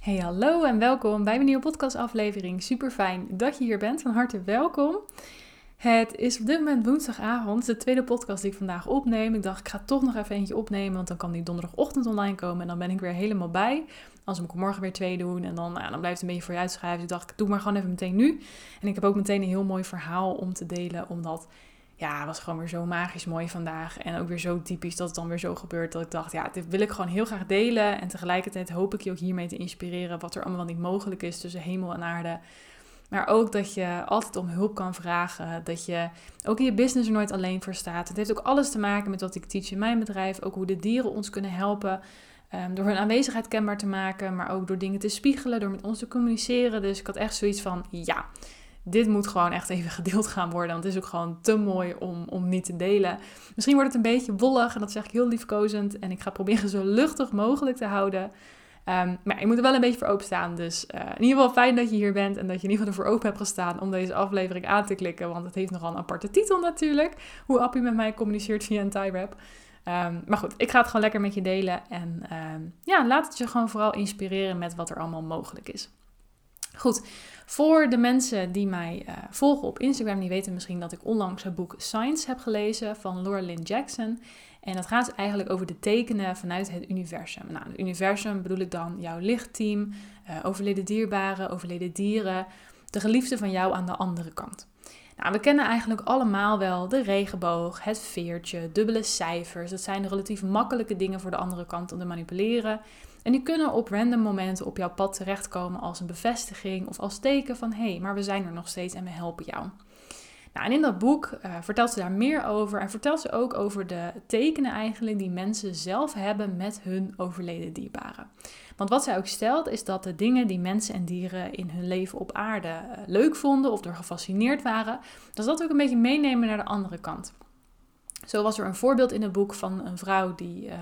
Hey, hallo en welkom bij mijn nieuwe podcastaflevering. Super fijn dat je hier bent. Van harte welkom. Het is op dit moment woensdagavond. De tweede podcast die ik vandaag opneem. Ik dacht, ik ga toch nog even eentje opnemen, want dan kan die donderdagochtend online komen. En dan ben ik weer helemaal bij. Als ik morgen weer twee doen en dan, nou, dan blijft het een beetje voor je uitschrijven. Dus ik dacht, ik doe maar gewoon even meteen nu. En ik heb ook meteen een heel mooi verhaal om te delen, omdat ja, het was gewoon weer zo magisch mooi vandaag. En ook weer zo typisch dat het dan weer zo gebeurt. Dat ik dacht, ja, dit wil ik gewoon heel graag delen. En tegelijkertijd hoop ik je ook hiermee te inspireren. Wat er allemaal niet mogelijk is tussen hemel en aarde. Maar ook dat je altijd om hulp kan vragen. Dat je ook in je business er nooit alleen voor staat. Het heeft ook alles te maken met wat ik teach in mijn bedrijf. Ook hoe de dieren ons kunnen helpen. Um, door hun aanwezigheid kenbaar te maken. Maar ook door dingen te spiegelen. Door met ons te communiceren. Dus ik had echt zoiets van, ja dit moet gewoon echt even gedeeld gaan worden. Want het is ook gewoon te mooi om, om niet te delen. Misschien wordt het een beetje wollig en dat zeg ik heel liefkozend. En ik ga proberen zo luchtig mogelijk te houden. Um, maar je moet er wel een beetje voor openstaan. Dus uh, in ieder geval fijn dat je hier bent en dat je in ieder geval ervoor open hebt gestaan om deze aflevering aan te klikken. Want het heeft nogal een aparte titel natuurlijk. Hoe Appie met mij communiceert via een tie wrap. Um, maar goed, ik ga het gewoon lekker met je delen. En um, ja, laat het je gewoon vooral inspireren met wat er allemaal mogelijk is. Goed, voor de mensen die mij uh, volgen op Instagram, die weten misschien dat ik onlangs het boek Science heb gelezen van Laura Jackson. En dat gaat eigenlijk over de tekenen vanuit het universum. Nou, het universum bedoel ik dan jouw lichtteam, uh, overleden dierbaren, overleden dieren, de geliefde van jou aan de andere kant. Nou, we kennen eigenlijk allemaal wel de regenboog, het veertje, dubbele cijfers. Dat zijn relatief makkelijke dingen voor de andere kant om te manipuleren. En die kunnen op random momenten op jouw pad terechtkomen als een bevestiging of als teken van hé, hey, maar we zijn er nog steeds en we helpen jou. Nou, en in dat boek uh, vertelt ze daar meer over en vertelt ze ook over de tekenen eigenlijk die mensen zelf hebben met hun overleden dierbaren. Want wat zij ook stelt is dat de dingen die mensen en dieren in hun leven op aarde uh, leuk vonden of door gefascineerd waren, dat ze dat ook een beetje meenemen naar de andere kant. Zo was er een voorbeeld in het boek van een vrouw die uh,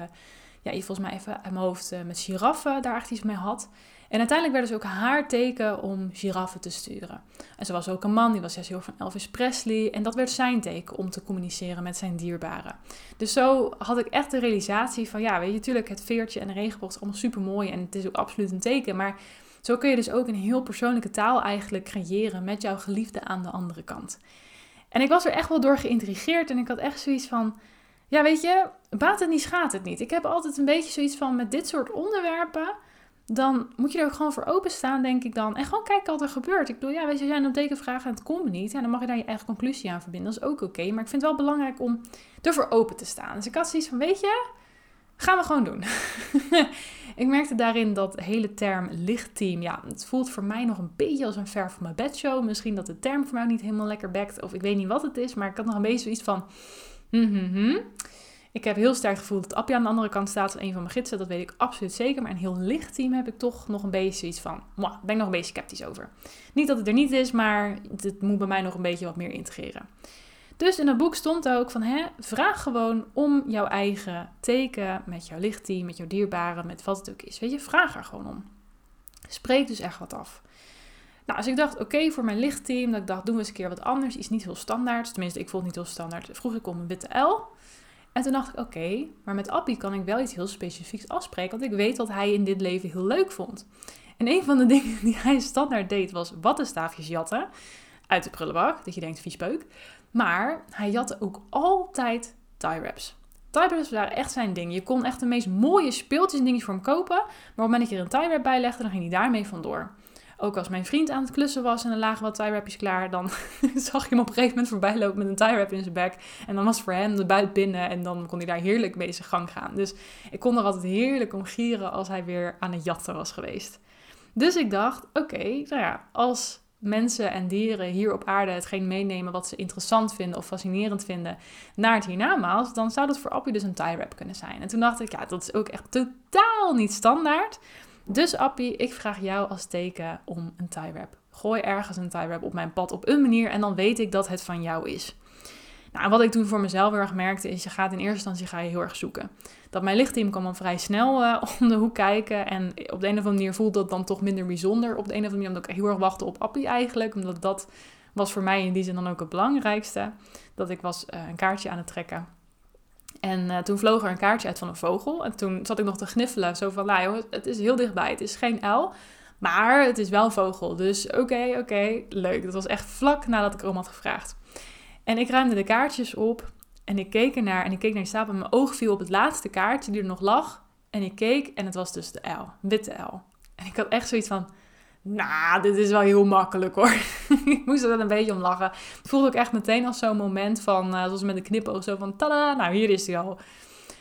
ja, volgens mij even uit mijn hoofd uh, met giraffen daar echt iets mee had. En uiteindelijk werden ze ook haar teken om giraffen te sturen. En ze was ook een man, die was heel van Elvis Presley. En dat werd zijn teken om te communiceren met zijn dierbaren. Dus zo had ik echt de realisatie van, ja, weet je, natuurlijk het veertje en de regenboog is allemaal super mooi. En het is ook absoluut een teken. Maar zo kun je dus ook een heel persoonlijke taal eigenlijk creëren met jouw geliefde aan de andere kant. En ik was er echt wel door geïntrigeerd en ik had echt zoiets van ja, weet je, baat het niet, schaadt het niet. Ik heb altijd een beetje zoiets van met dit soort onderwerpen. Dan moet je er ook gewoon voor openstaan, denk ik dan. En gewoon kijken wat er gebeurt. Ik bedoel, ja, weet je, als jij een tekenvraag en het komt niet. En dan mag je daar je eigen conclusie aan verbinden. Dat is ook oké. Maar ik vind het wel belangrijk om ervoor open te staan. Dus ik had zoiets van, weet je, gaan we gewoon doen. ik merkte daarin dat hele term lichtteam. Ja, het voelt voor mij nog een beetje als een ver van mijn bedshow. Misschien dat de term voor mij niet helemaal lekker bekt. Of ik weet niet wat het is. Maar ik had nog een beetje zoiets van Mm Ik heb heel sterk gevoeld dat Appie aan de andere kant staat als een van mijn gidsen. Dat weet ik absoluut zeker. Maar een heel licht team heb ik toch nog een beetje iets van. Mwah, ben ik nog een beetje sceptisch over. Niet dat het er niet is, maar het moet bij mij nog een beetje wat meer integreren. Dus in het boek stond ook van, hè, vraag gewoon om jouw eigen teken met jouw lichtteam, met jouw dierbaren, met wat het ook is. Weet je, vraag er gewoon om. Spreek dus echt wat af. Nou, dus ik dacht, oké, voor mijn lichtteam, dat ik dacht, doen we eens een keer wat anders. Iets niet heel standaard. Tenminste, ik vond het niet heel standaard. Vroeg ik om een witte L. En toen dacht ik, oké, maar met Appie kan ik wel iets heel specifieks afspreken. Want ik weet dat hij in dit leven heel leuk vond. En een van de dingen die hij standaard deed was wattenstaafjes jatten. Uit de prullenbak, dat je denkt, viespeuk. Maar hij jatte ook altijd tie wraps. Tie wraps waren echt zijn ding. Je kon echt de meest mooie speeltjes en dingetjes voor hem kopen. Maar op het moment dat je er een tie wrap bij legde, dan ging hij daarmee vandoor. Ook als mijn vriend aan het klussen was en er lagen wat tie wrapjes klaar, dan zag je hem op een gegeven moment voorbij lopen met een tie wrap in zijn bek. En dan was voor hem de buit binnen en dan kon hij daar heerlijk mee zijn gang gaan. Dus ik kon er altijd heerlijk om gieren als hij weer aan het jatten was geweest. Dus ik dacht, oké, nou ja, als mensen en dieren hier op aarde hetgeen meenemen wat ze interessant vinden of fascinerend vinden naar het hiernamaals, dan zou dat voor Appie dus een tie wrap kunnen zijn. En toen dacht ik, ja, dat is ook echt totaal niet standaard. Dus Appie, ik vraag jou als teken om een tie wrap. Gooi ergens een tie wrap op mijn pad op een manier en dan weet ik dat het van jou is. Nou, wat ik toen voor mezelf heel erg merkte is, je gaat in eerste instantie ga je heel erg zoeken. Dat mijn lichtteam kwam dan vrij snel uh, om de hoek kijken en op de een of andere manier voelde dat dan toch minder bijzonder. Op de een of andere manier omdat ik heel erg wachtte op Appie eigenlijk, omdat dat was voor mij in die zin dan ook het belangrijkste. Dat ik was uh, een kaartje aan het trekken En uh, toen vloog er een kaartje uit van een vogel. En toen zat ik nog te gniffelen. Zo van, nou joh, het is heel dichtbij. Het is geen uil. Maar het is wel vogel. Dus oké, oké, leuk. Dat was echt vlak nadat ik erom had gevraagd. En ik ruimde de kaartjes op. En ik keek ernaar. En ik keek naar die stapel. En mijn oog viel op het laatste kaartje die er nog lag. En ik keek. En het was dus de uil. Witte uil. En ik had echt zoiets van... Nou, dit is wel heel makkelijk hoor. ik moest er wel een beetje om lachen. Het voelde ook echt meteen als zo'n moment van, uh, zoals met een knipoog, zo van tada, nou hier is hij al.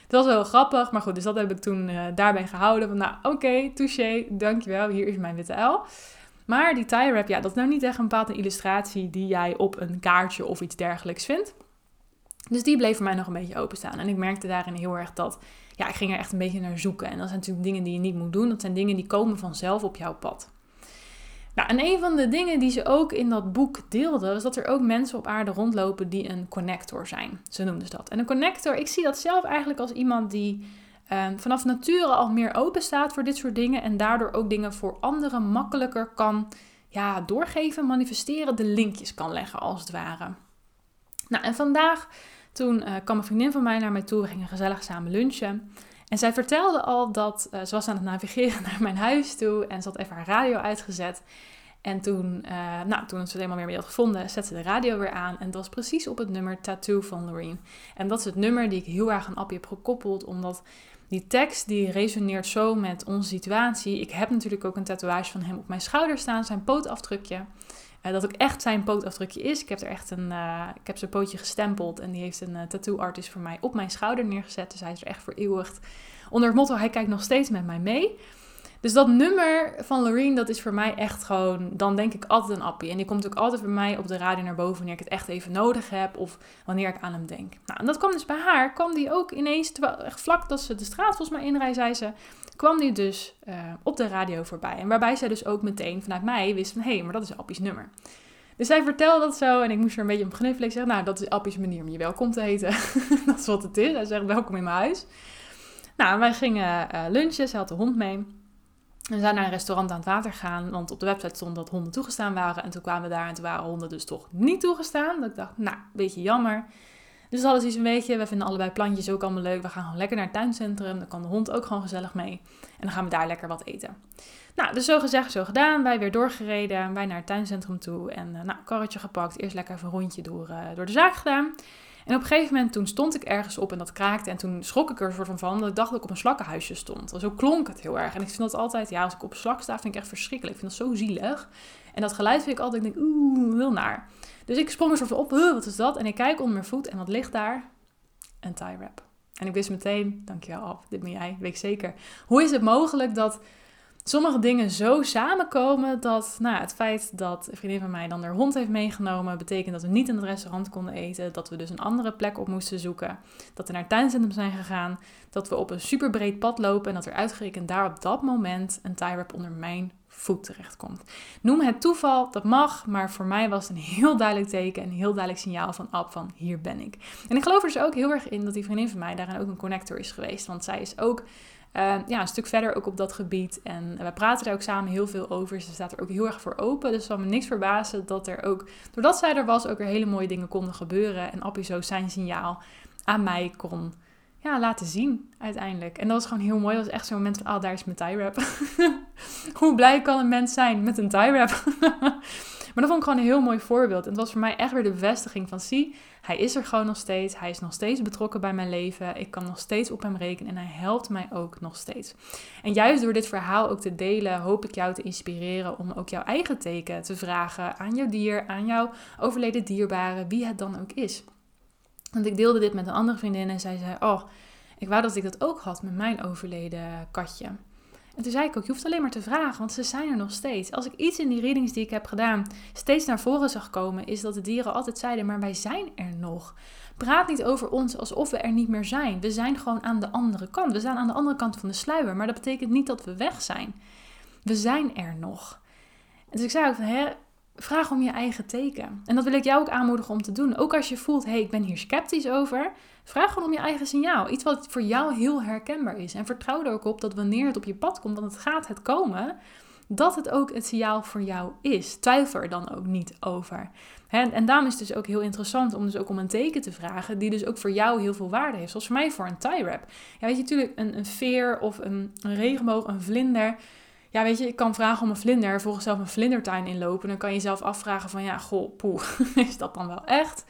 Het was wel grappig, maar goed, dus dat heb ik toen uh, daarbij gehouden. Van nou, oké, okay, touché, dankjewel, hier is mijn witte uil. Maar die tie wrap, ja, dat is nou niet echt een bepaalde illustratie die jij op een kaartje of iets dergelijks vindt. Dus die bleef voor mij nog een beetje openstaan. En ik merkte daarin heel erg dat, ja, ik ging er echt een beetje naar zoeken. En dat zijn natuurlijk dingen die je niet moet doen. Dat zijn dingen die komen vanzelf op jouw pad. Nou, en een van de dingen die ze ook in dat boek deelden, was dat er ook mensen op aarde rondlopen die een connector zijn. Ze noemden ze dat. En een connector, ik zie dat zelf eigenlijk als iemand die ehm, vanaf nature al meer open staat voor dit soort dingen en daardoor ook dingen voor anderen makkelijker kan ja, doorgeven, manifesteren, de linkjes kan leggen als het ware. Nou, en vandaag, toen uh, kwam een vriendin van mij naar mij toe, we gingen gezellig samen lunchen. En zij vertelde al dat uh, ze was aan het navigeren naar mijn huis toe en ze had even haar radio uitgezet. En toen, uh, nou, toen ze het helemaal meer mee had gevonden, zette ze de radio weer aan. En dat was precies op het nummer Tattoo van Loreen. En dat is het nummer die ik heel erg aan Appie heb gekoppeld, omdat die tekst die resoneert zo met onze situatie. Ik heb natuurlijk ook een tatoeage van hem op mijn schouder staan, zijn pootafdrukje. Uh, dat ook echt zijn pootafdrukje is. Ik heb er echt een, uh, ik heb zijn pootje gestempeld en die heeft een uh, tattoo artist voor mij op mijn schouder neergezet. Dus hij is er echt voor eeuwig. Onder het motto, hij kijkt nog steeds met mij mee. Dus dat nummer van Loreen, dat is voor mij echt gewoon, dan denk ik altijd een appie. En die komt ook altijd bij mij op de radio naar boven wanneer ik het echt even nodig heb of wanneer ik aan hem denk. Nou, en dat kwam dus bij haar, kwam die ook ineens, terwijl echt vlak dat ze de straat volgens mij inrijden, zei ze, kwam die dus uh, op de radio voorbij. En waarbij zij dus ook meteen vanuit mij wist van, hé, hey, maar dat is Appie's nummer. Dus zij vertelde dat zo en ik moest er een beetje om gniffelen. Ik zeg, nou, dat is Appie's manier om je welkom te heten. dat is wat het is. Hij zegt, welkom in mijn huis. Nou, wij gingen uh, lunchen, ze had de hond mee. We zijn naar een restaurant aan het water gaan, want op de website stond dat honden toegestaan waren. En toen kwamen we daar en toen waren honden dus toch niet toegestaan. Dat ik dacht, nou, een beetje jammer. Dus alles is een beetje, we vinden allebei plantjes ook allemaal leuk. We gaan gewoon lekker naar het tuincentrum, dan kan de hond ook gewoon gezellig mee. En dan gaan we daar lekker wat eten. Nou, dus zo gezegd, zo gedaan. Wij weer doorgereden, wij naar het tuincentrum toe. En uh, nou, karretje gepakt, eerst lekker even een rondje door, uh, door de zaak gedaan. En op een gegeven moment toen stond ik ergens op en dat kraakte. En toen schrok ik er soort van van dat ik dacht dat ik op een slakkenhuisje stond. Zo klonk het heel erg. En ik vind dat altijd, ja, als ik op slak sta, vind ik echt verschrikkelijk. Ik vind dat zo zielig. En dat geluid vind ik altijd, ik denk, oeh, heel naar. Dus ik sprong er soort op, wat is dat? En ik kijk onder mijn voet en wat ligt daar? Een tie wrap. En ik wist meteen, dankjewel af, dit ben jij, weet ik zeker. Hoe is het mogelijk dat sommige dingen zo samenkomen dat nou, het feit dat een vriendin van mij dan haar hond heeft meegenomen, betekent dat we niet in het restaurant konden eten, dat we dus een andere plek op moesten zoeken, dat we naar het tuincentrum zijn gegaan, dat we op een superbreed pad lopen en dat er uitgerekend daar op dat moment een tie wrap onder mijn voet terechtkomt. Noem het toeval, dat mag, maar voor mij was het een heel duidelijk teken, een heel duidelijk signaal van Ab van hier ben ik. En ik geloof er dus ook heel erg in dat die vriendin van mij daarin ook een connector is geweest, want zij is ook uh, ja, een stuk verder ook op dat gebied. En we praten daar ook samen heel veel over. Ze staat er ook heel erg voor open. Dus het zal me niks verbazen dat er ook, doordat zij er was, ook er hele mooie dingen konden gebeuren. En Appie zo zijn signaal aan mij kon ja, laten zien uiteindelijk. En dat was gewoon heel mooi. Dat was echt zo'n moment van, ah, daar is mijn tie wrap. Hoe blij kan een mens zijn met een tie wrap? Maar dat vond ik gewoon een heel mooi voorbeeld. En het was voor mij echt weer de bevestiging van, zie, hij is er gewoon nog steeds. Hij is nog steeds betrokken bij mijn leven. Ik kan nog steeds op hem rekenen en hij helpt mij ook nog steeds. En juist door dit verhaal ook te delen, hoop ik jou te inspireren om ook jouw eigen teken te vragen aan jouw dier, aan jouw overleden dierbare, wie het dan ook is. Want ik deelde dit met een andere vriendin en zij zei, oh, ik wou dat ik dat ook had met mijn overleden katje. En toen zei ik ook, je hoeft alleen maar te vragen, want ze zijn er nog steeds. Als ik iets in die readings die ik heb gedaan steeds naar voren zag komen, is dat de dieren altijd zeiden, maar wij zijn er nog. Praat niet over ons alsof we er niet meer zijn. We zijn gewoon aan de andere kant. We zijn aan de andere kant van de sluier, maar dat betekent niet dat we weg zijn. We zijn er nog. En dus ik zei ook van, hè, vraag om je eigen teken. En dat wil ik jou ook aanmoedigen om te doen. Ook als je voelt, hé, hey, ik ben hier sceptisch over. Vraag gewoon om je eigen signaal. Iets wat voor jou heel herkenbaar is. En vertrouw er ook op dat wanneer het op je pad komt, want het gaat het komen, dat het ook het signaal voor jou is. Twijfel er dan ook niet over. En daarom is het dus ook heel interessant om dus ook om een teken te vragen, die dus ook voor jou heel veel waarde heeft. Zoals voor mij voor een tie wrap. Ja, weet je, natuurlijk een, een veer of een, regenboog, een vlinder. Ja, weet je, ik kan vragen om een vlinder, volgens zelf een vlindertuin inlopen. Dan kan je jezelf afvragen van, ja, goh, poeh, is dat dan wel echt?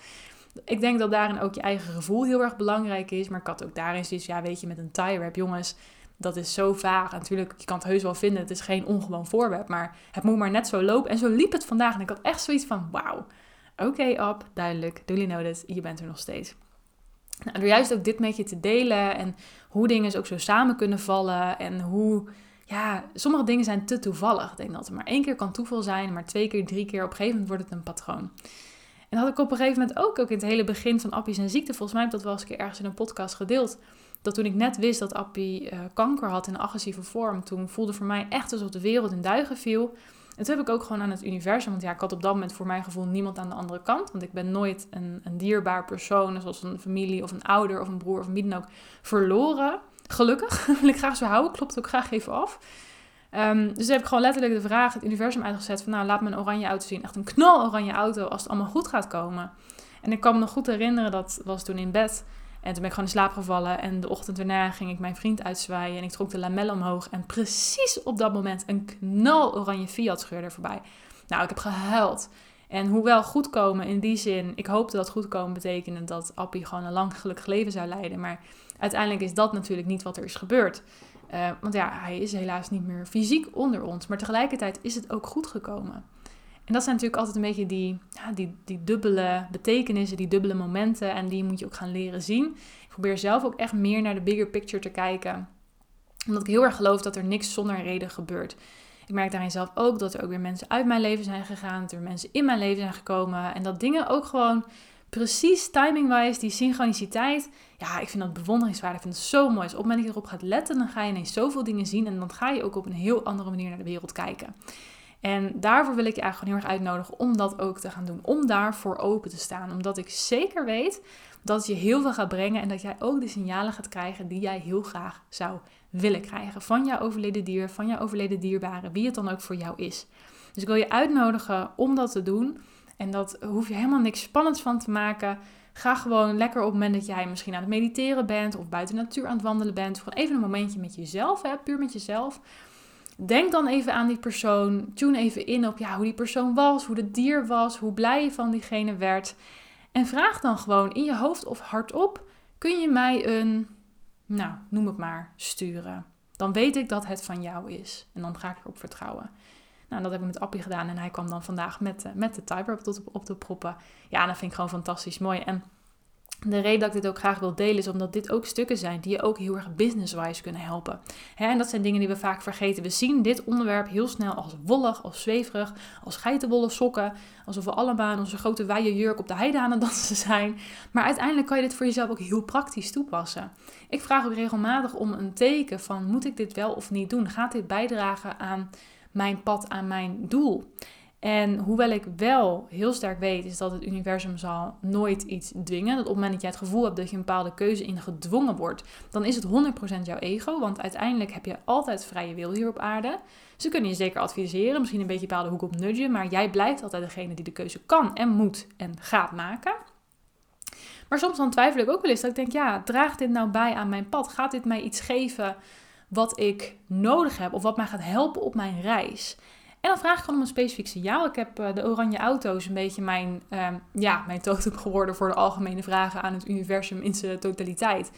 Ik denk dat daarin ook je eigen gevoel heel erg belangrijk is. Maar ik had ook daarin zoiets, ja, weet je, met een tie wrap, jongens, dat is zo vaag. Natuurlijk, je kan het heus wel vinden, het is geen ongewoon voorwerp. Maar het moet maar net zo lopen. En zo liep het vandaag. En ik had echt zoiets van, wauw Oké, op, duidelijk. Duly noted, je bent er nog steeds. Nou, door juist ook dit met je te delen en hoe dingen ook zo samen kunnen vallen en hoe, ja, sommige dingen zijn te toevallig. Ik denk dat het maar één keer kan toeval zijn, maar twee keer, drie keer, op een gegeven moment wordt het een patroon. En dat had ik op een gegeven moment ook, ook in het hele begin van Appie en ziekte, volgens mij heb ik dat wel eens een keer ergens in een podcast gedeeld, dat toen ik net wist dat Appie uh, kanker had in een agressieve vorm, toen voelde voor mij echt alsof de wereld in duigen viel. En toen heb ik ook gewoon aan het universum, want ja, ik had op dat moment voor mijn gevoel niemand aan de andere kant. Want ik ben nooit een, een dierbaar persoon, zoals een familie of een ouder of een broer of wie dan ook, verloren. Gelukkig, wil ik graag zo houden, klopt ook graag even af. Um, dus heb ik gewoon letterlijk de vraag het universum uitgezet van nou, laat me een oranje auto zien. Echt een knal oranje auto als het allemaal goed gaat komen. En ik kan me nog goed herinneren, dat was toen in bed. En toen ben ik gewoon in slaap gevallen. En de ochtend daarna ging ik mijn vriend uitzwaaien. En ik trok de lamel omhoog. En precies op dat moment een knal oranje Fiat scheurde voorbij. Nou, ik heb gehuild. En hoewel goedkomen in die zin, ik hoopte dat goedkomen betekende dat Appie gewoon een lang gelukkig leven zou leiden. Maar uiteindelijk is dat natuurlijk niet wat er is gebeurd. Uh, want ja, hij is helaas niet meer fysiek onder ons. Maar tegelijkertijd is het ook goed gekomen. En dat zijn natuurlijk altijd een beetje die, ja, die, die dubbele betekenissen, die dubbele momenten. En die moet je ook gaan leren zien. Ik probeer zelf ook echt meer naar de bigger picture te kijken. Omdat ik heel erg geloof dat er niks zonder reden gebeurt. Ik merk daarin zelf ook dat er ook weer mensen uit mijn leven zijn gegaan. Dat er mensen in mijn leven zijn gekomen. En dat dingen ook gewoon precies timing-wise, die synchroniciteit. Ja, ik vind dat bewonderingswaardig. Ik vind het zo mooi. Als op het moment dat je erop gaat letten, dan ga je ineens zoveel dingen zien. En dan ga je ook op een heel andere manier naar de wereld kijken. En daarvoor wil ik je eigenlijk gewoon heel erg uitnodigen om dat ook te gaan doen. Om daarvoor open te staan. Omdat ik zeker weet dat je heel veel gaat brengen. En dat jij ook de signalen gaat krijgen die jij heel graag zou willen krijgen. Van jouw overleden dier, van jouw overleden dierbare. Wie het dan ook voor jou is. Dus ik wil je uitnodigen om dat te doen. En dat hoef je helemaal niks spannends van te maken. Ga gewoon lekker op het moment dat jij misschien aan het mediteren bent. Of buiten de natuur aan het wandelen bent. Gewoon even een momentje met jezelf. Hè, puur met jezelf. Denk dan even aan die persoon. Tune even in op ja, hoe die persoon was, hoe het dier was, hoe blij je van diegene werd. En vraag dan gewoon in je hoofd of hardop: kun je mij een, nou, noem het maar, sturen? Dan weet ik dat het van jou is. En dan ga ik erop vertrouwen. Nou, dat heb ik met Appie gedaan. En hij kwam dan vandaag met, met de typer op, de proppen. Ja, dat vind ik gewoon fantastisch mooi. En de reden dat ik dit ook graag wil delen is omdat dit ook stukken zijn die je ook heel erg business-wise kunnen helpen. en dat zijn dingen die we vaak vergeten. We zien dit onderwerp heel snel als wollig, als zweverig, als geitenwolle sokken. Alsof we allemaal in onze grote wijde jurk op de heide dansen zijn. Maar uiteindelijk kan je dit voor jezelf ook heel praktisch toepassen. Ik vraag ook regelmatig om een teken van moet ik dit wel of niet doen? Gaat dit bijdragen aan mijn pad, aan mijn doel? En hoewel ik wel heel sterk weet, is dat het universum zal nooit iets dwingen. Dat op het moment dat jij het gevoel hebt dat je een bepaalde keuze in gedwongen wordt, dan is het 100% jouw ego. Want uiteindelijk heb je altijd vrije wil hier op aarde. Ze kunnen je zeker adviseren, misschien een beetje bepaalde hoek op nudgen, maar jij blijft altijd degene die de keuze kan en moet en gaat maken. Maar soms dan twijfel ik ook wel eens dat ik denk, ja, draagt dit nou bij aan mijn pad? Gaat dit mij iets geven wat ik nodig heb of wat mij gaat helpen op mijn reis? En dan vraag ik gewoon om een specifiek signaal. Ik heb uh, de oranje auto's een beetje mijn, uh, ja, mijn totem geworden voor de algemene vragen aan het universum in zijn totaliteit.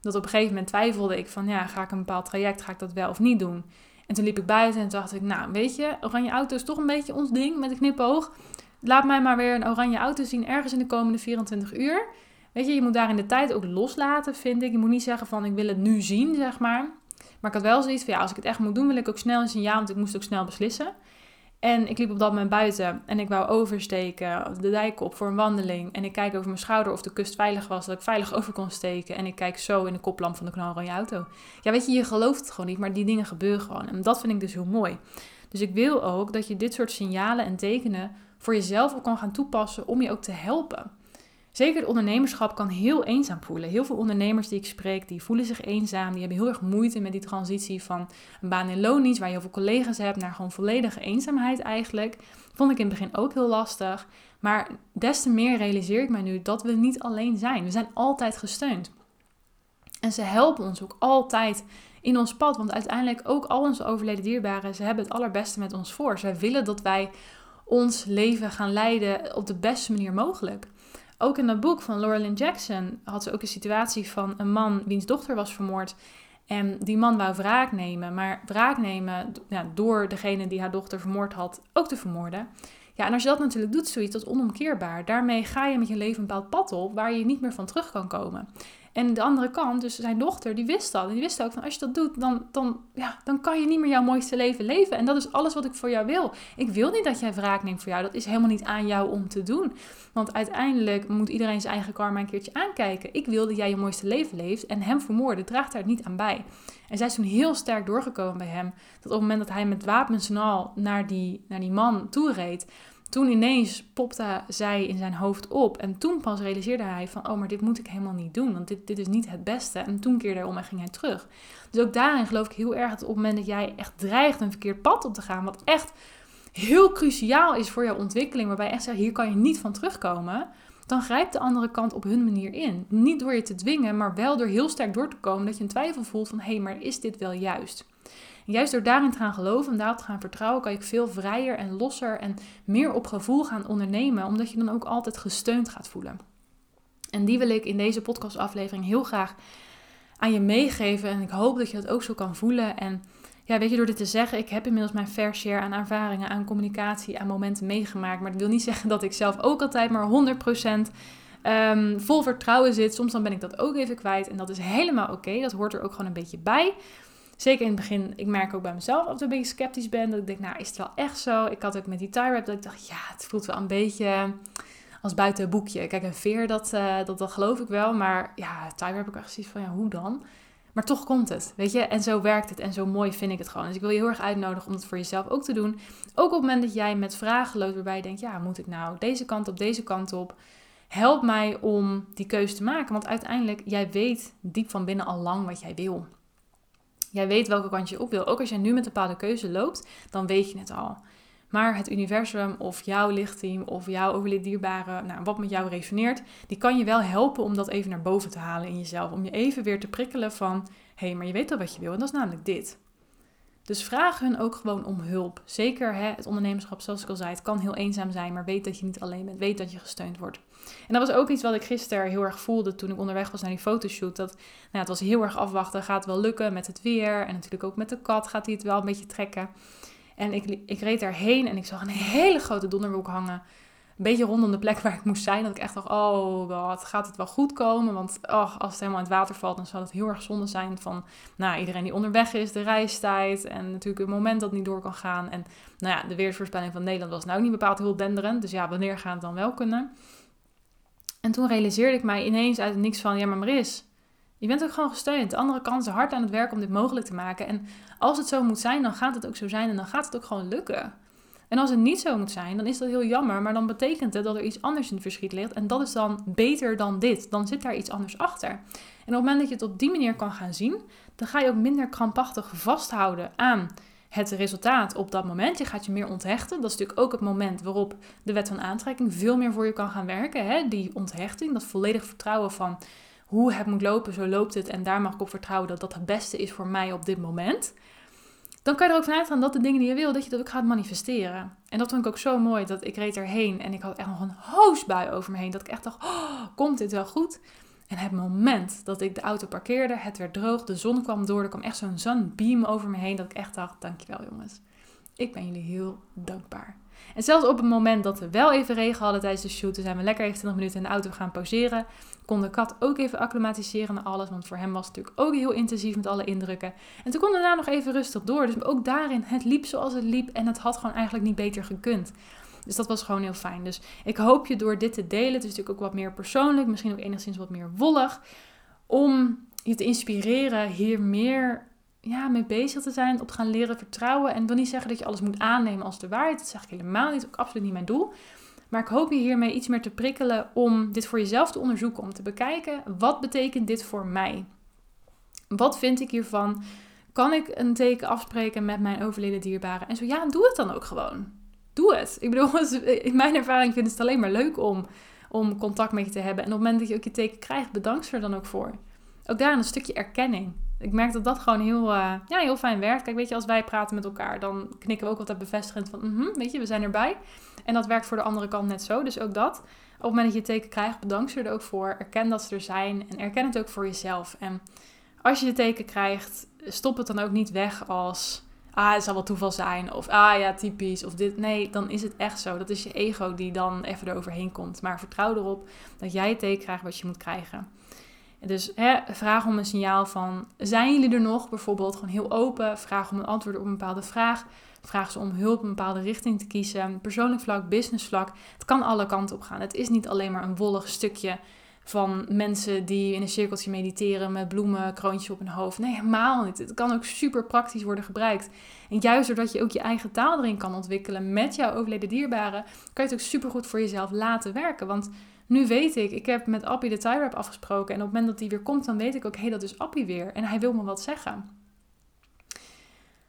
Dat op een gegeven moment twijfelde ik van, ja, ga ik een bepaald traject, ga ik dat wel of niet doen? En toen liep ik buiten en dacht ik, nou, weet je, oranje auto is toch een beetje ons ding met een knipoog. Laat mij maar weer een oranje auto zien ergens in de komende 24 uur. Weet je, je moet daar in de tijd ook loslaten, vind ik. Je moet niet zeggen van, ik wil het nu zien, zeg maar. Maar ik had wel zoiets van, ja, als ik het echt moet doen, wil ik ook snel een signaal, want ik moest ook snel beslissen. En ik liep op dat moment buiten en ik wou oversteken, de dijk op voor een wandeling. En ik kijk over mijn schouder of de kust veilig was, dat ik veilig over kon steken. En ik kijk zo in de koplamp van de knalrode auto. Ja, weet je, je gelooft het gewoon niet, maar die dingen gebeuren gewoon. En dat vind ik dus heel mooi. Dus ik wil ook dat je dit soort signalen en tekenen voor jezelf ook kan gaan toepassen om je ook te helpen. Zeker het ondernemerschap kan heel eenzaam voelen. Heel veel ondernemers die ik spreek, die voelen zich eenzaam. Die hebben heel erg moeite met die transitie van een baan in loondienst, waar je heel veel collega's hebt, naar gewoon volledige eenzaamheid eigenlijk. Vond ik in het begin ook heel lastig. Maar des te meer realiseer ik mij nu dat we niet alleen zijn. We zijn altijd gesteund. En ze helpen ons ook altijd in ons pad. Want uiteindelijk ook al onze overleden dierbaren, ze hebben het allerbeste met ons voor. Zij willen dat wij ons leven gaan leiden op de beste manier mogelijk. Ook in dat boek van Laura Jackson had ze ook een situatie van een man wiens dochter was vermoord. En die man wou wraak nemen, maar wraak nemen door degene die haar dochter vermoord had ook te vermoorden. Ja, en als je dat natuurlijk doet, zoiets, dat is onomkeerbaar. Daarmee ga je met je leven een bepaald pad op waar je niet meer van terug kan komen. En de andere kant, dus zijn dochter, die wist dat. Die wist ook van als je dat doet, dan, dan, ja, dan kan je niet meer jouw mooiste leven leven. En dat is alles wat ik voor jou wil. Ik wil niet dat jij wraak neemt voor jou. Dat is helemaal niet aan jou om te doen. Want uiteindelijk moet iedereen zijn eigen karma een keertje aankijken. Ik wil dat jij je mooiste leven leeft. En hem vermoorden draagt daar niet aan bij. En zij is toen heel sterk doorgekomen bij hem. Dat op het moment dat hij met wapens en al naar die, naar die man toe reed toen ineens popte zij in zijn hoofd op. En toen pas realiseerde hij van, oh, maar dit moet ik helemaal niet doen. Want dit, dit is niet het beste. En toen keerde hij om en ging hij terug. Dus ook daarin geloof ik heel erg dat op het moment dat jij echt dreigt een verkeerd pad op te gaan. Wat echt heel cruciaal is voor jouw ontwikkeling. Waarbij je echt zegt, hier kan je niet van terugkomen. Dan grijpt de andere kant op hun manier in. Niet door je te dwingen, maar wel door heel sterk door te komen. Dat je een twijfel voelt van, hé, hey, maar is dit wel juist? Juist door daarin te gaan geloven en daarop te gaan vertrouwen, kan je veel vrijer en losser en meer op gevoel gaan ondernemen, omdat je dan ook altijd gesteund gaat voelen. En die wil ik in deze podcastaflevering heel graag aan je meegeven. En ik hoop dat je dat ook zo kan voelen. En ja, weet je, door dit te zeggen, ik heb inmiddels mijn fair share aan ervaringen, aan communicatie, aan momenten meegemaakt. Maar dat wil niet zeggen dat ik zelf ook altijd maar 100% um, ehm, vol vertrouwen zit. Soms dan ben ik dat ook even kwijt. En dat is helemaal oké. Dat hoort er ook gewoon een beetje bij. Zeker in het begin, ik merk ook bij mezelf dat ik een beetje sceptisch ben. Dat ik denk, nou, is het wel echt zo? Ik had ook met die tie wrap dat ik dacht, ja, het voelt wel een beetje als buiten een boekje. Kijk, een veer, dat, uh, dat, dat geloof ik wel. Maar ja, tie wrap heb ik echt zoiets van, ja, hoe dan? Maar toch komt het, weet je? En zo werkt het en zo mooi vind ik het gewoon. Dus ik wil je heel erg uitnodigen om het voor jezelf ook te doen. Ook op het moment dat jij met vragen loopt waarbij je denkt, ja, moet ik nou deze kant op, deze kant op? Help mij om die keuze te maken. Want uiteindelijk, jij weet diep van binnen al lang wat jij wil. Jij weet welke kant je op wil. Ook als jij nu met een bepaalde keuze loopt, dan weet je het al. Maar het universum of jouw lichtteam of jouw overleden dierbare, nou, wat met jou resoneert, die kan je wel helpen om dat even naar boven te halen in jezelf. Om je even weer te prikkelen van, hé, hey, maar je weet al wat je wil en dat is namelijk dit. Dus vraag hun ook gewoon om hulp. Zeker hè, het ondernemerschap, zoals ik al zei, het kan heel eenzaam zijn, maar weet dat je niet alleen bent. Weet dat je gesteund wordt. En dat was ook iets wat ik gisteren heel erg voelde toen ik onderweg was naar die fotoshoot. Dat, nou ja, het was heel erg afwachten. Gaat het wel lukken met het weer? En natuurlijk ook met de kat gaat hij het wel een beetje trekken. En ik, ik reed daarheen en ik zag een hele grote donderwolk hangen een beetje rondom de plek waar ik moest zijn. Dat ik echt dacht, oh wat, gaat het wel goed komen? Want als het helemaal in het water valt, dan zou het heel erg zonde zijn van nou, iedereen die onderweg is, de reistijd en natuurlijk het moment dat het niet door kan gaan. En nou ja, de weersvoorspelling van Nederland was nou niet bepaald heel denderend. Dus ja, wanneer gaat het dan wel kunnen? En toen realiseerde ik mij ineens uit niks van, ja maar Maris, je bent ook gewoon gesteund. De andere kant is hard aan het werk om dit mogelijk te maken. En als het zo moet zijn, dan gaat het ook zo zijn en dan gaat het ook gewoon lukken. En als het niet zo moet zijn, dan is dat heel jammer. Maar dan betekent het dat er iets anders in het verschiet ligt. En dat is dan beter dan dit. Dan zit daar iets anders achter. En op het moment dat je het op die manier kan gaan zien, dan ga je ook minder krampachtig vasthouden aan het resultaat op dat moment. Je gaat je meer onthechten. Dat is natuurlijk ook het moment waarop de wet van aantrekking veel meer voor je kan gaan werken. Hè? Die onthechting, dat volledig vertrouwen van hoe het moet lopen, zo loopt het. En daar mag ik op vertrouwen dat dat het beste is voor mij op dit moment dan kan je er ook vanuit gaan dat de dingen die je wil, dat je dat ook gaat manifesteren. En dat vond ik ook zo mooi, dat ik reed erheen en ik had echt nog een hoosbui over me heen. Dat ik echt dacht, oh, komt dit wel goed? En het moment dat ik de auto parkeerde, het werd droog, de zon kwam door, er kwam echt zo'n zonbeam over me heen, dat ik echt dacht, dankjewel jongens. Ik ben jullie heel dankbaar. En zelfs op het moment dat we wel even regen hadden tijdens de shoot, zijn we lekker even 20 minuten in de auto gaan pauzeren, kon de kat ook even acclimatiseren naar alles, want voor hem was het natuurlijk ook heel intensief met alle indrukken. En toen kon daarna nog even rustig door, dus ook daarin, het liep zoals het liep en het had gewoon eigenlijk niet beter gekund. Dus dat was gewoon heel fijn. Dus ik hoop je door dit te delen, het is natuurlijk ook wat meer persoonlijk, misschien ook enigszins wat meer wollig, om je te inspireren hier meer ja, mee bezig te zijn, op te gaan leren vertrouwen. En wil niet zeggen dat je alles moet aannemen als de waarheid. Dat zeg ik helemaal niet, ook absoluut niet mijn doel. Maar ik hoop je hiermee iets meer te prikkelen om dit voor jezelf te onderzoeken. Om te bekijken, wat betekent dit voor mij? Wat vind ik hiervan? Kan ik een teken afspreken met mijn overleden dierbare? En zo ja, doe het dan ook gewoon. Doe het. Ik bedoel, in mijn ervaring vind ik het alleen maar leuk om, om contact met je te hebben. En op het moment dat je ook je teken krijgt, bedank ze er dan ook voor. Ook daar een stukje erkenning. Ik merk dat dat gewoon heel, uh, ja, heel fijn werkt. Kijk, weet je, als wij praten met elkaar, dan knikken we ook altijd bevestigend van, mm weet je, we zijn erbij. En dat werkt voor de andere kant net zo. Dus ook dat. Op het moment dat je teken krijgt, bedank ze er ook voor. Erken dat ze er zijn en erken het ook voor jezelf. En als je je teken krijgt, stop het dan ook niet weg als, ah, het zal wel toeval zijn. Of, ah ja, typisch. Of dit. Nee, dan is het echt zo. Dat is je ego die dan even eroverheen komt. Maar vertrouw erop dat jij het teken krijgt wat je moet krijgen. Dus hè, vraag om een signaal van, zijn jullie er nog? Bijvoorbeeld gewoon heel open. Vraag om een antwoord op een bepaalde vraag. Vraag ze om hulp een bepaalde richting te kiezen. Persoonlijk vlak, business vlak. Het kan alle kanten op gaan. Het is niet alleen maar een wollig stukje van mensen die in een cirkeltje mediteren met bloemen, kroontje op hun hoofd. Nee, helemaal niet. Het kan ook super praktisch worden gebruikt. En juist doordat je ook je eigen taal erin kan ontwikkelen met jouw overleden dierbaren, kan je het ook super goed voor jezelf laten werken. Want nu weet ik, ik heb met Appie de tie afgesproken. En op het moment dat hij weer komt, dan weet ik ook, hé, hey, dat is Appie weer. En hij wil me wat zeggen.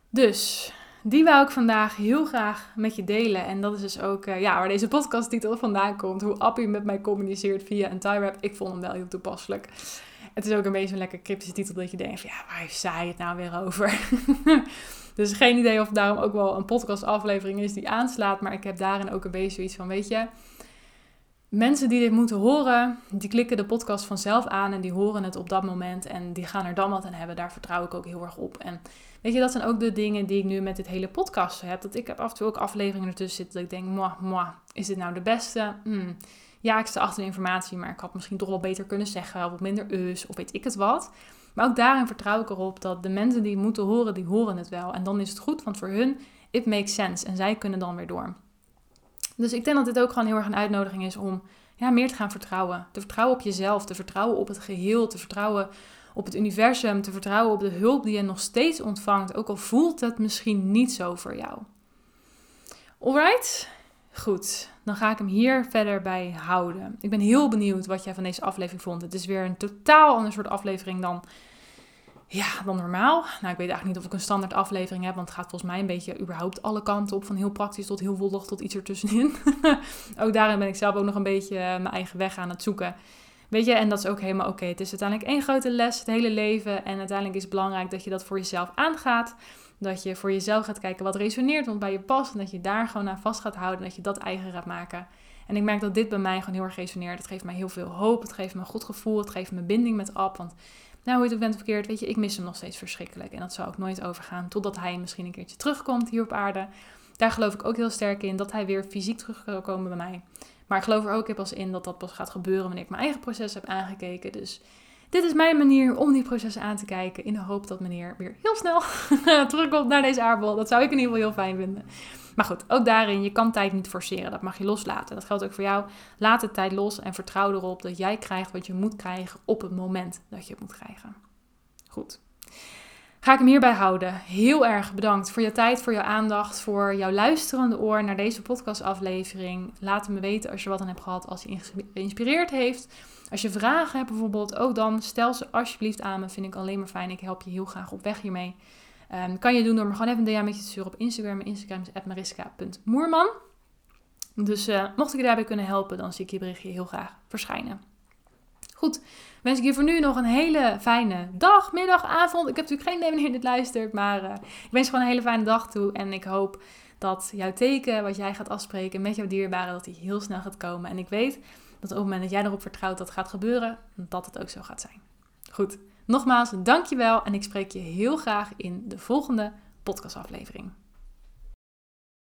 Dus, die wou ik vandaag heel graag met je delen. En dat is dus ook uh, ja, waar deze podcasttitel vandaan komt. Hoe Appie met mij communiceert via een tie wrap. Ik vond hem wel heel toepasselijk. Het is ook een beetje een lekker cryptische titel dat je denkt ja, waar heeft zij het nou weer over? dus geen idee of daarom ook wel een podcast aflevering is die aanslaat. Maar ik heb daarin ook een beetje zoiets van, weet je mensen die dit moeten horen, die klikken de podcast vanzelf aan en die horen het op dat moment en die gaan er dan wat aan hebben. Daar vertrouw ik ook heel erg op. En weet je, dat zijn ook de dingen die ik nu met dit hele podcast heb. Dat ik heb af en toe ook afleveringen ertussen zitten dat ik denk, moi, is dit nou de beste? Hmm. Ja, ik sta achter de informatie, maar ik had misschien toch wel beter kunnen zeggen, of wat minder us, of weet ik het wat. Maar ook daarin vertrouw ik erop dat de mensen die moeten horen, die horen het wel. En dan is het goed, want voor hun, it makes sense. En zij kunnen dan weer door. Dus ik denk dat dit ook gewoon heel erg een uitnodiging is om ja, meer te gaan vertrouwen. Te vertrouwen op jezelf, te vertrouwen op het geheel, te vertrouwen op het universum, te vertrouwen op de hulp die je nog steeds ontvangt, ook al voelt het misschien niet zo voor jou. Alright? Goed, dan ga ik hem hier verder bij houden. Ik ben heel benieuwd wat jij van deze aflevering vond. Het is weer een totaal ander soort aflevering dan ja, dan normaal. Nou, ik weet eigenlijk niet of ik een standaard aflevering heb, want het gaat volgens mij een beetje überhaupt alle kanten op. Van heel praktisch tot heel wollig tot iets ertussenin. ook daarin ben ik zelf ook nog een beetje eh, mijn eigen weg aan het zoeken. Weet je, en dat is ook helemaal oké. Het is uiteindelijk één grote les, het hele leven. En uiteindelijk is het belangrijk dat je dat voor jezelf aangaat. Dat je voor jezelf gaat kijken wat resoneert, wat bij je past. En dat je daar gewoon aan vast gaat houden. Dat je dat eigen gaat maken. En ik merk dat dit bij mij gewoon heel erg resoneert. Het geeft mij heel veel hoop. Het geeft me een goed gevoel. Het geeft me binding met Ab. Want nou, hoe je het ook bent verkeerd, weet je, ik mis hem nog steeds verschrikkelijk. En dat zal ook nooit overgaan totdat hij misschien een keertje terugkomt hier op aarde. Daar geloof ik ook heel sterk in, dat hij weer fysiek terug kan komen bij mij. Maar ik geloof er ook pas in dat dat pas gaat gebeuren wanneer ik mijn eigen proces heb aangekeken. Dus dit is mijn manier om die processen aan te kijken. In de hoop dat meneer weer heel snel terugkomt naar deze aardbol. Dat zou ik in ieder geval heel fijn vinden. Maar goed, ook daarin, je kan tijd niet forceren. Dat mag je loslaten. Dat geldt ook voor jou. Laat de tijd los en vertrouw erop dat jij krijgt wat je moet krijgen op het moment dat je het moet krijgen. Goed. Ga ik hem hierbij houden. Heel erg bedankt voor je tijd, voor je aandacht, voor jouw luisterende oor naar deze podcastaflevering. Laat me weten als je wat aan hebt gehad, als je geïnspireerd heeft. Als je vragen hebt bijvoorbeeld, ook dan stel ze alsjeblieft aan me. Vind ik alleen maar fijn. Ik help je heel graag op weg hiermee. Um, kan je doen door me gewoon even een DM'tje te sturen op Instagram. Mijn Instagram is mariska.moerman. Dus uh, mocht ik je daarbij kunnen helpen, dan zie ik je berichtje heel graag verschijnen. Goed, wens ik je voor nu nog een hele fijne dag, middag, avond. Ik heb natuurlijk geen idee wanneer dit luistert, maar uh, ik wens je gewoon een hele fijne dag toe. En ik hoop dat jouw teken, wat jij gaat afspreken met jouw dierbaren, dat die heel snel gaat komen. En ik weet dat op het moment dat jij erop vertrouwt dat gaat gebeuren, dat het ook zo gaat zijn. Goed, Nogmaals, dankjewel en ik spreek je heel graag in de volgende podcastaflevering.